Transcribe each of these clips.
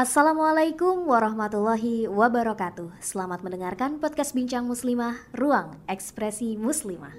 Assalamualaikum warahmatullahi wabarakatuh. Selamat mendengarkan podcast Bincang Muslimah, Ruang Ekspresi Muslimah.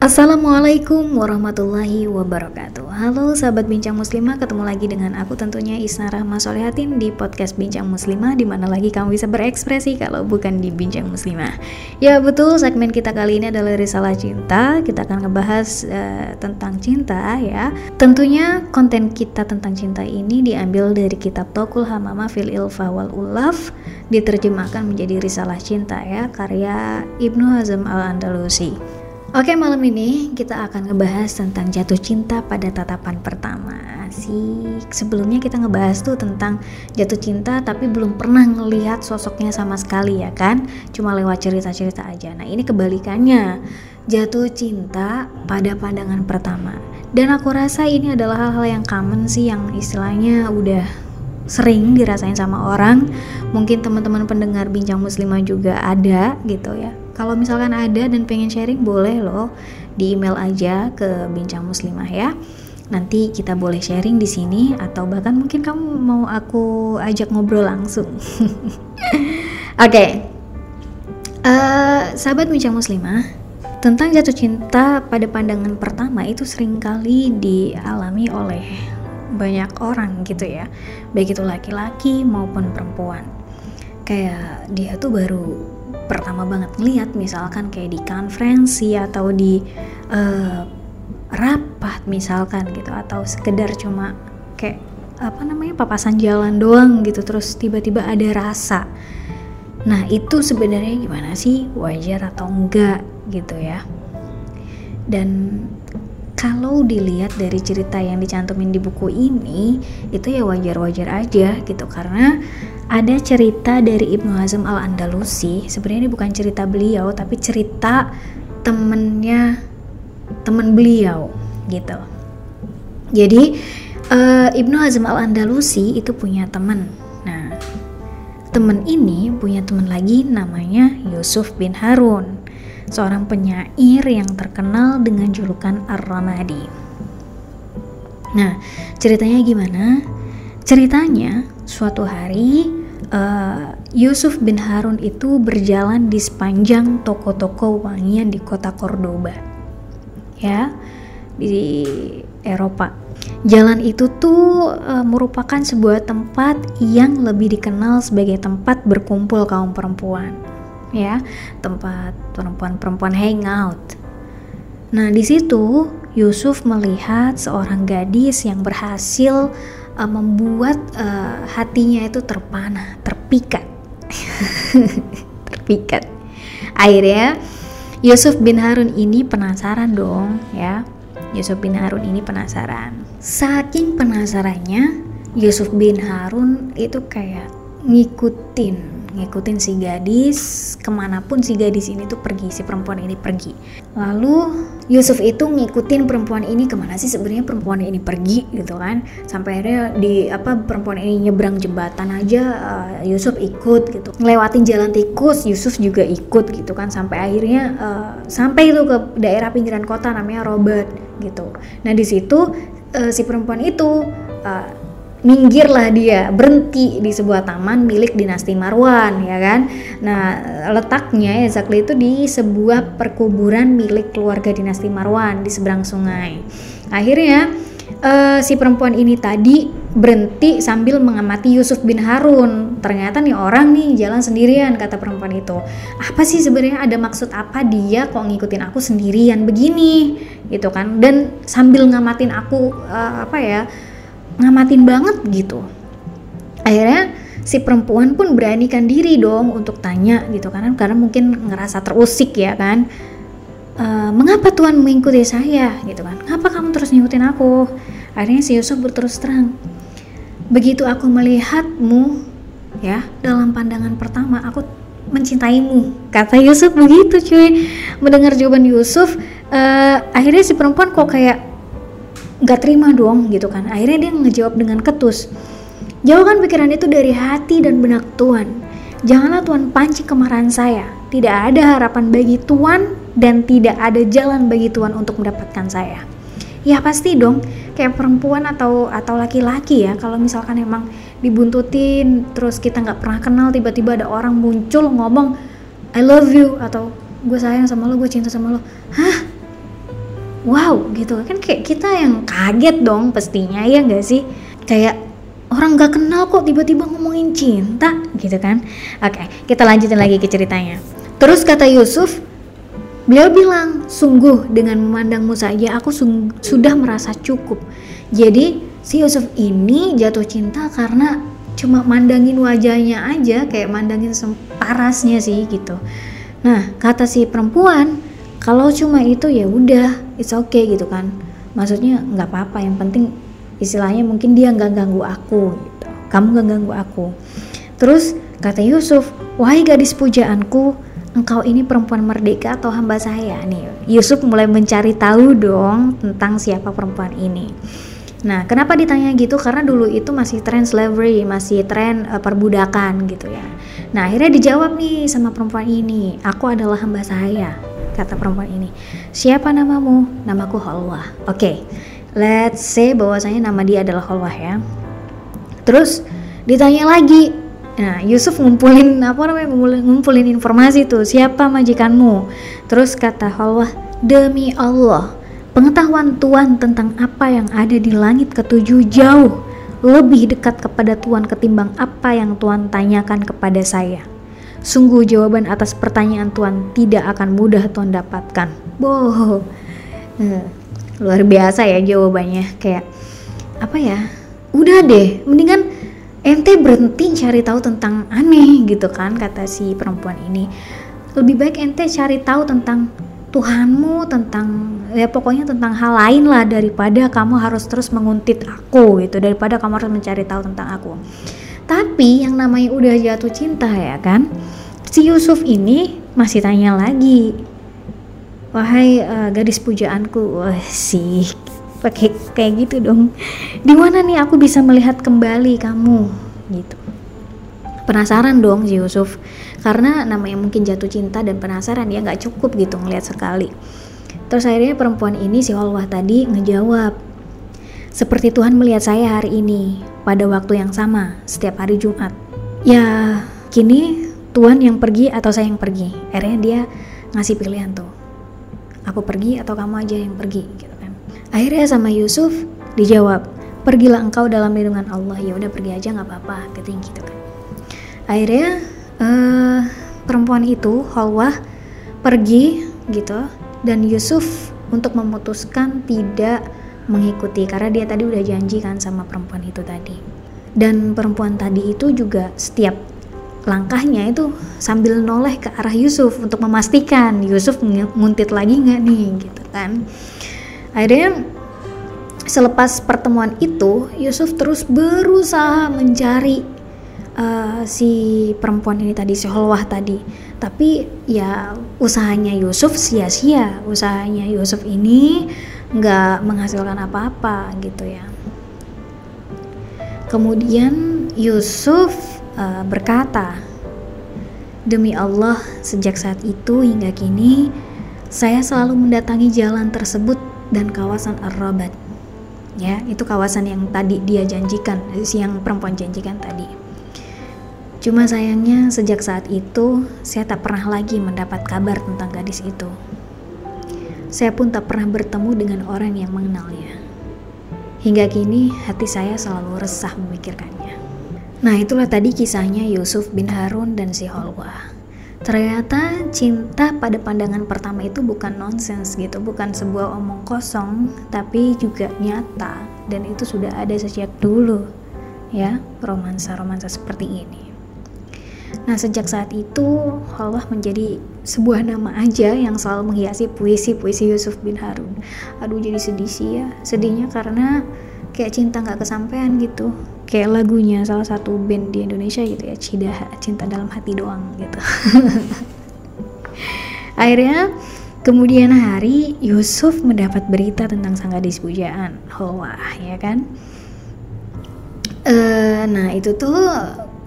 Assalamualaikum warahmatullahi wabarakatuh. Halo sahabat Bincang Muslimah Ketemu lagi dengan aku tentunya Isna Rahma Solehatin Di podcast Bincang Muslimah Di mana lagi kamu bisa berekspresi Kalau bukan di Bincang Muslimah. Ya betul segmen kita kali ini adalah Risalah Cinta. Kita akan ngebahas uh, tentang cinta ya. Tentunya konten kita tentang cinta ini Diambil dari kitab Tokul Hamama Fil Ilfa Wal Ulaf Diterjemahkan menjadi Risalah Cinta ya Karya Ibnu Hazm Al-Andalusi Oke malam ini kita akan ngebahas tentang jatuh cinta pada tatapan pertama. Sih sebelumnya kita ngebahas tuh tentang jatuh cinta tapi belum pernah ngelihat sosoknya sama sekali ya kan? Cuma lewat cerita-cerita aja. Nah ini kebalikannya. Jatuh cinta pada pandangan pertama. Dan aku rasa ini adalah hal-hal yang common sih yang istilahnya udah sering dirasain sama orang. Mungkin teman-teman pendengar bincang muslimah juga ada gitu ya kalau misalkan ada dan pengen sharing boleh loh di email aja ke Bincang Muslimah ya. Nanti kita boleh sharing di sini atau bahkan mungkin kamu mau aku ajak ngobrol langsung. Oke. okay. Uh, eh, sahabat Bincang Muslimah, tentang jatuh cinta pada pandangan pertama itu sering kali dialami oleh banyak orang gitu ya baik itu laki-laki maupun perempuan kayak dia tuh baru pertama banget ngeliat misalkan kayak di konferensi atau di uh, rapat misalkan gitu atau sekedar cuma kayak apa namanya papasan jalan doang gitu terus tiba-tiba ada rasa. Nah itu sebenarnya gimana sih? Wajar atau enggak gitu ya. Dan kalau dilihat dari cerita yang dicantumin di buku ini itu ya wajar-wajar aja gitu karena ada cerita dari Ibnu Hazm al Andalusi sebenarnya ini bukan cerita beliau tapi cerita temennya temen beliau gitu. Jadi uh, Ibnu Hazm al Andalusi itu punya temen. Nah temen ini punya temen lagi namanya Yusuf bin Harun seorang penyair yang terkenal dengan julukan Ar-Ramadi. Nah ceritanya gimana? Ceritanya suatu hari uh, Yusuf bin Harun itu berjalan di sepanjang toko-toko wangian di kota Cordoba, ya, di Eropa. Jalan itu tuh uh, merupakan sebuah tempat yang lebih dikenal sebagai tempat berkumpul kaum perempuan, ya, tempat perempuan-perempuan hangout. Nah, di situ Yusuf melihat seorang gadis yang berhasil uh, membuat uh, hatinya itu terpana, terpikat. terpikat. Akhirnya Yusuf bin Harun ini penasaran dong ya. Yusuf bin Harun ini penasaran. Saking penasarannya, Yusuf bin Harun itu kayak ngikutin ngikutin si gadis ke mana pun si gadis ini tuh pergi si perempuan ini pergi. Lalu Yusuf itu ngikutin perempuan ini ke mana sih sebenarnya perempuan ini pergi gitu kan. Sampai akhirnya di apa perempuan ini nyebrang jembatan aja uh, Yusuf ikut gitu. Ngelewatin jalan tikus Yusuf juga ikut gitu kan. Sampai akhirnya uh, sampai itu ke daerah pinggiran kota namanya Robert gitu. Nah di situ uh, si perempuan itu uh, minggirlah dia berhenti di sebuah taman milik dinasti Marwan ya kan? Nah letaknya exactly itu di sebuah perkuburan milik keluarga dinasti Marwan di seberang sungai. Akhirnya uh, si perempuan ini tadi berhenti sambil mengamati Yusuf bin Harun. Ternyata nih orang nih jalan sendirian kata perempuan itu. Apa sih sebenarnya? Ada maksud apa dia kok ngikutin aku sendirian begini? Gitu kan? Dan sambil ngamatin aku uh, apa ya ngamatin banget gitu. Akhirnya si perempuan pun beranikan diri dong untuk tanya gitu kan karena mungkin ngerasa terusik ya kan. E, mengapa Tuhan mengikuti saya? gitu kan. Ngapa kamu terus ngikutin aku? Akhirnya si Yusuf berterus terang begitu aku melihatmu ya dalam pandangan pertama aku mencintaimu. Kata Yusuf begitu cuy. Mendengar jawaban Yusuf uh, akhirnya si perempuan kok kayak nggak terima dong gitu kan akhirnya dia ngejawab dengan ketus jauhkan pikiran itu dari hati dan benak Tuhan Janganlah Tuhan pancing kemarahan saya. Tidak ada harapan bagi Tuhan dan tidak ada jalan bagi Tuhan untuk mendapatkan saya. Ya pasti dong, kayak perempuan atau atau laki-laki ya. Kalau misalkan emang dibuntutin, terus kita nggak pernah kenal, tiba-tiba ada orang muncul ngomong I love you atau gue sayang sama lo, gue cinta sama lo. Hah? Wow, gitu. Kan kayak kita yang kaget dong pastinya ya nggak sih? Kayak orang gak kenal kok tiba-tiba ngomongin cinta gitu kan? Oke kita lanjutin lagi ke ceritanya. Terus kata Yusuf beliau bilang sungguh dengan memandangmu saja aku sudah merasa cukup. Jadi si Yusuf ini jatuh cinta karena cuma mandangin wajahnya aja kayak mandangin parasnya sih gitu. Nah kata si perempuan kalau cuma itu ya udah it's okay gitu kan. Maksudnya nggak apa-apa yang penting istilahnya mungkin dia nggak ganggu aku gitu. Kamu nggak ganggu aku. Terus kata Yusuf wahai gadis pujaanku engkau ini perempuan merdeka atau hamba saya? Nih Yusuf mulai mencari tahu dong tentang siapa perempuan ini. Nah, kenapa ditanya gitu? Karena dulu itu masih tren slavery, masih tren uh, perbudakan gitu ya. Nah, akhirnya dijawab nih sama perempuan ini, "Aku adalah hamba saya," kata perempuan ini. "Siapa namamu?" "Namaku Halwa." Oke. Okay let's say bahwasanya nama dia adalah Khalwah ya terus ditanya lagi nah Yusuf ngumpulin apa namanya ngumpulin, ngumpulin informasi tuh siapa majikanmu terus kata Khalwah demi Allah pengetahuan Tuhan tentang apa yang ada di langit ketujuh jauh lebih dekat kepada Tuhan ketimbang apa yang Tuhan tanyakan kepada saya. Sungguh jawaban atas pertanyaan Tuhan tidak akan mudah Tuhan dapatkan. Boh. Hmm luar biasa ya jawabannya kayak apa ya udah deh mendingan ente berhenti cari tahu tentang aneh gitu kan kata si perempuan ini lebih baik ente cari tahu tentang Tuhanmu tentang ya pokoknya tentang hal lain lah daripada kamu harus terus menguntit aku gitu daripada kamu harus mencari tahu tentang aku tapi yang namanya udah jatuh cinta ya kan? Si Yusuf ini masih tanya lagi wahai uh, gadis pujaanku wah sih pakai kayak gitu dong. Di mana nih aku bisa melihat kembali kamu? Gitu. Penasaran dong si Yusuf karena namanya mungkin jatuh cinta dan penasaran ya nggak cukup gitu ngeliat sekali. Terus akhirnya perempuan ini si Holwah tadi ngejawab seperti Tuhan melihat saya hari ini pada waktu yang sama setiap hari Jumat. Ya kini Tuhan yang pergi atau saya yang pergi? Akhirnya dia ngasih pilihan tuh. Aku pergi atau kamu aja yang pergi gitu kan. Akhirnya sama Yusuf dijawab pergilah engkau dalam lindungan Allah. Ya udah pergi aja nggak apa-apa keting gitu kan. Akhirnya uh, perempuan itu Halwah pergi gitu dan Yusuf untuk memutuskan tidak mengikuti karena dia tadi udah janji kan sama perempuan itu tadi. Dan perempuan tadi itu juga setiap langkahnya itu sambil noleh ke arah Yusuf untuk memastikan Yusuf nguntit lagi nggak nih? Gitu kan. Akhirnya selepas pertemuan itu Yusuf terus berusaha mencari uh, si perempuan ini tadi si Holwah tadi tapi ya usahanya Yusuf sia-sia usahanya Yusuf ini nggak menghasilkan apa-apa gitu ya kemudian Yusuf uh, berkata, "Demi Allah, sejak saat itu hingga kini, saya selalu mendatangi jalan tersebut dan kawasan Ar-Rabat." Ya, itu kawasan yang tadi dia janjikan, yang perempuan janjikan tadi. Cuma sayangnya sejak saat itu saya tak pernah lagi mendapat kabar tentang gadis itu. Saya pun tak pernah bertemu dengan orang yang mengenalnya. Hingga kini hati saya selalu resah memikirkannya. Nah itulah tadi kisahnya Yusuf bin Harun dan si Holwa. Ternyata cinta pada pandangan pertama itu bukan nonsens gitu, bukan sebuah omong kosong, tapi juga nyata dan itu sudah ada sejak dulu ya romansa-romansa seperti ini. Nah sejak saat itu Holwah menjadi sebuah nama aja yang selalu menghiasi puisi-puisi Yusuf bin Harun. Aduh jadi sedih sih ya, sedihnya karena kayak cinta nggak kesampaian gitu. Kayak lagunya salah satu band di Indonesia gitu ya Cida cinta dalam hati doang gitu. Akhirnya kemudian hari Yusuf mendapat berita tentang sang gadis pujaan. Hawa ya kan? E, nah itu tuh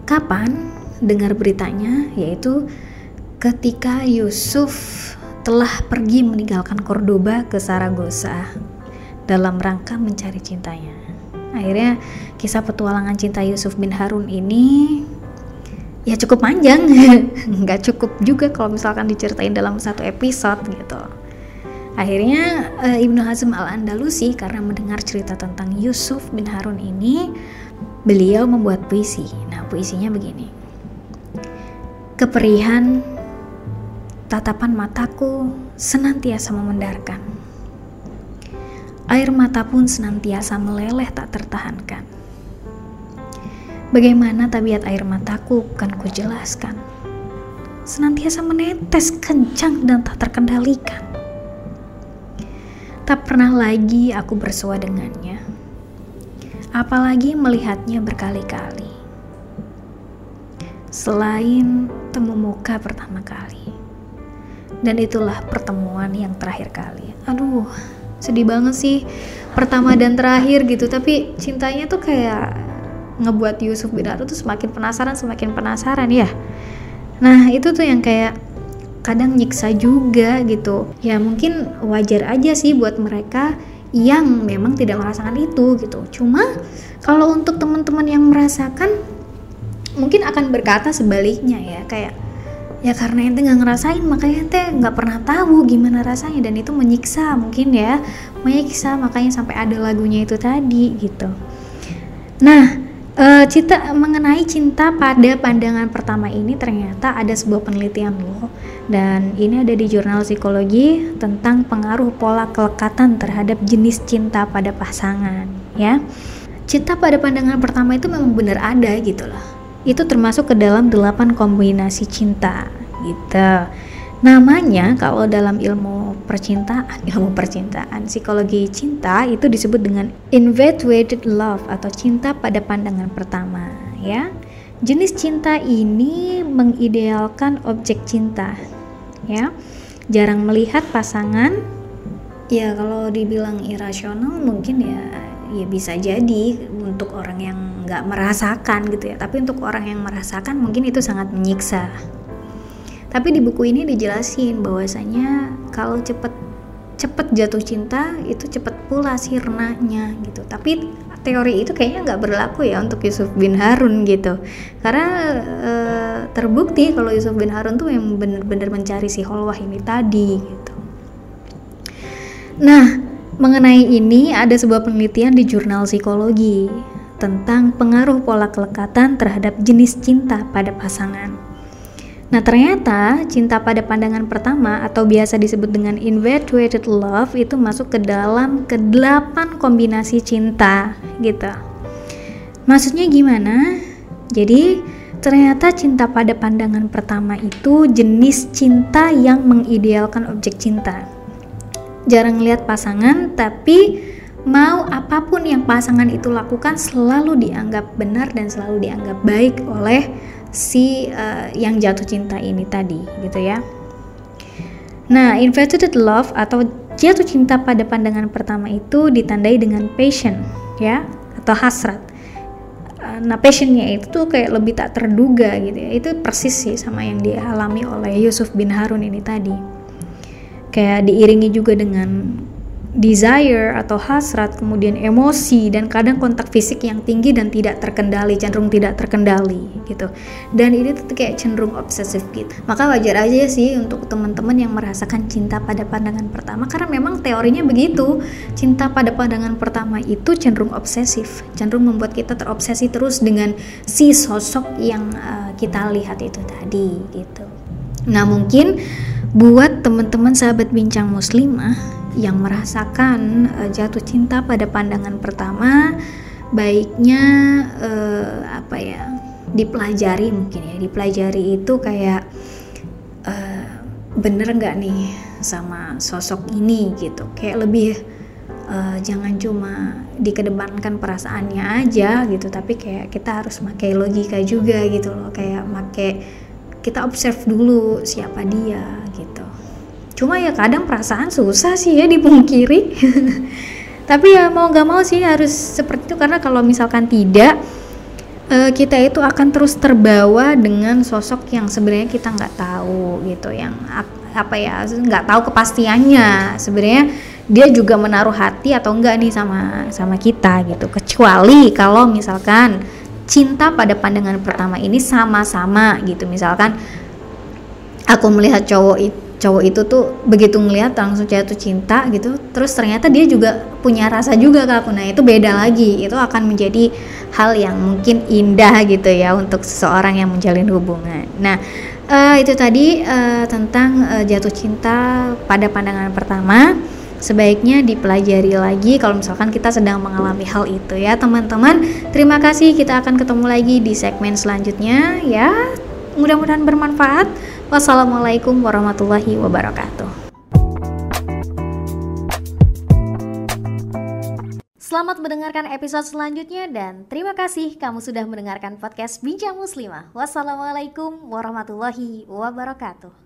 kapan dengar beritanya yaitu ketika Yusuf telah pergi meninggalkan Cordoba ke Saragossa dalam rangka mencari cintanya. Akhirnya kisah petualangan cinta Yusuf bin Harun ini ya cukup panjang, nggak cukup juga kalau misalkan diceritain dalam satu episode gitu. Akhirnya uh, Ibnu Hazm al Andalusi karena mendengar cerita tentang Yusuf bin Harun ini, beliau membuat puisi. Nah puisinya begini. Keperihan tatapan mataku senantiasa memendarkan. Air mata pun senantiasa meleleh tak tertahankan. Bagaimana tabiat air mataku kan kujelaskan. Senantiasa menetes kencang dan tak terkendalikan. Tak pernah lagi aku bersua dengannya. Apalagi melihatnya berkali-kali. Selain temu muka pertama kali. Dan itulah pertemuan yang terakhir kali. Aduh sedih banget sih. Pertama dan terakhir gitu tapi cintanya tuh kayak ngebuat Yusuf bin Harun tuh semakin penasaran semakin penasaran ya. Nah itu tuh yang kayak kadang nyiksa juga gitu. Ya mungkin wajar aja sih buat mereka yang memang tidak merasakan itu gitu. Cuma kalau untuk teman-teman yang merasakan mungkin akan berkata sebaliknya ya kayak ya karena ente nggak ngerasain makanya ente nggak pernah tahu gimana rasanya. Dan itu menyiksa mungkin ya menyiksa makanya sampai ada lagunya itu tadi gitu. Nah e, cinta mengenai cinta pada pandangan pertama ini ternyata ada sebuah penelitian loh. Dan ini ada di jurnal psikologi tentang pengaruh pola kelekatan terhadap jenis cinta pada pasangan ya. Cinta pada pandangan pertama itu memang benar ada gitu loh itu termasuk ke dalam delapan kombinasi cinta gitu. Namanya kalau dalam ilmu percintaan, ilmu percintaan, psikologi cinta itu disebut dengan infatuated love atau cinta pada pandangan pertama, ya. Jenis cinta ini mengidealkan objek cinta, ya. Jarang melihat pasangan ya kalau dibilang irasional mungkin ya ya bisa jadi untuk orang yang nggak merasakan gitu ya. Tapi untuk orang yang merasakan mungkin itu sangat menyiksa. Tapi di buku ini dijelasin bahwasanya kalau cepet cepet jatuh cinta itu cepet pula sirnanya gitu. Tapi teori itu kayaknya nggak berlaku ya untuk Yusuf bin Harun gitu. Karena e, terbukti kalau Yusuf bin Harun tuh yang bener-bener mencari si Holwah ini tadi gitu. Nah Mengenai ini, ada sebuah penelitian di jurnal psikologi tentang pengaruh pola kelekatan terhadap jenis cinta pada pasangan. Nah, ternyata cinta pada pandangan pertama atau biasa disebut dengan infatuated love itu masuk ke dalam kedelapan kombinasi cinta gitu. Maksudnya gimana? Jadi, ternyata cinta pada pandangan pertama itu jenis cinta yang mengidealkan objek cinta jarang lihat pasangan tapi mau apa pun yang pasangan itu lakukan selalu dianggap benar dan selalu dianggap baik oleh si uh, yang jatuh cinta ini tadi gitu ya. Nah, infatuated love atau jatuh cinta pada pandangan pertama itu ditandai dengan passion ya atau hasrat. Eh, nah, passionnya itu tuh kayak lebih tak terduga gitu ya. Itu persis sih sama yang dialami oleh Yusuf bin Harun ini tadi kayak diiringi juga dengan desire atau hasrat, kemudian emosi dan kadang kontak fisik yang tinggi dan tidak terkendali, cenderung tidak terkendali gitu. Dan ini tuh kayak cenderung obsesif gitu. Maka wajar aja sih untuk teman-teman yang merasakan cinta pada pandangan pertama karena memang teorinya begitu. Cinta pada pandangan pertama itu cenderung obsesif, cenderung membuat kita terobsesi terus dengan si sosok yang uh, kita lihat itu tadi gitu. Nah, mungkin buat teman-teman sahabat bincang muslimah yang merasakan uh, jatuh cinta pada pandangan pertama baiknya uh, apa ya dipelajari mungkin ya dipelajari itu kayak uh, bener nggak nih sama sosok ini gitu. Kayak lebih uh, jangan cuma dikedepankan perasaannya aja gitu tapi kayak kita harus pakai logika juga gitu loh. Kayak pakai kita observe dulu siapa dia cuma ya kadang perasaan susah sih ya dipungkiri. Tapi ya mau gak mau sih harus seperti itu. Karena kalau misalkan tidak uh, kita itu akan terus terbawa dengan sosok yang sebenarnya kita nggak tahu gitu. Yang apa ya nggak tahu kepastiannya. Sebenarnya dia juga menaruh hati atau enggak nih sama sama kita gitu. Kecuali kalau misalkan cinta pada pandangan pertama ini sama-sama gitu. Misalkan aku melihat cowok itu cowok itu tuh begitu ngelihat langsung jatuh cinta gitu terus ternyata dia juga punya rasa juga ke aku nah itu beda lagi. Itu akan menjadi hal yang mungkin indah gitu ya untuk seseorang yang menjalin hubungan. Nah uh, itu tadi uh, tentang uh, jatuh cinta pada pandangan pertama. Sebaiknya dipelajari lagi kalau misalkan kita sedang mengalami hal itu ya teman-teman. Terima kasih. Kita akan ketemu lagi di segmen selanjutnya ya. Mudah-mudahan bermanfaat Wassalamualaikum warahmatullahi wabarakatuh. Selamat mendengarkan episode selanjutnya dan terima kasih kamu sudah mendengarkan podcast Bincang Muslimah. Wassalamualaikum warahmatullahi wabarakatuh.